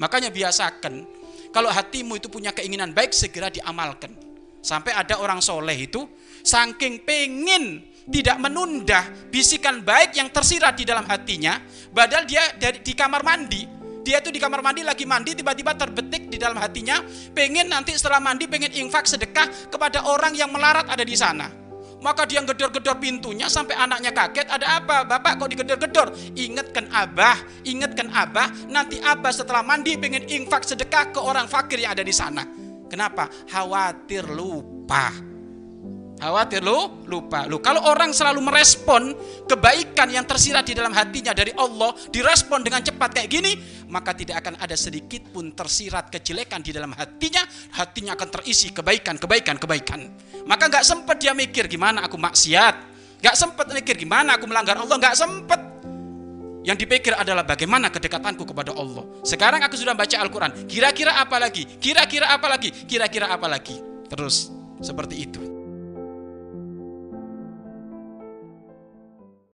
Makanya biasakan kalau hatimu itu punya keinginan baik segera diamalkan. Sampai ada orang soleh itu saking pengen tidak menunda bisikan baik yang tersirat di dalam hatinya, padahal dia dari di kamar mandi, dia itu di kamar mandi lagi mandi tiba-tiba terbetik di dalam hatinya pengen nanti setelah mandi pengen infak sedekah kepada orang yang melarat ada di sana maka dia gedor-gedor pintunya sampai anaknya kaget ada apa? Bapak kok digedor-gedor? Ingatkan abah ingatkan abah nanti abah setelah mandi pengen infak sedekah ke orang fakir yang ada di sana. Kenapa? Khawatir lupa. Khawatir lu lupa. Lu. Kalau orang selalu merespon kebaikan yang tersirat di dalam hatinya dari Allah, direspon dengan cepat kayak gini, maka tidak akan ada sedikit pun tersirat kejelekan di dalam hatinya, hatinya akan terisi kebaikan, kebaikan, kebaikan. Maka nggak sempat dia mikir gimana aku maksiat, nggak sempat mikir gimana aku melanggar Allah, nggak sempat. Yang dipikir adalah bagaimana kedekatanku kepada Allah. Sekarang aku sudah baca Al-Quran. Kira-kira apa lagi? Kira-kira apa lagi? Kira-kira apa lagi? Terus seperti itu.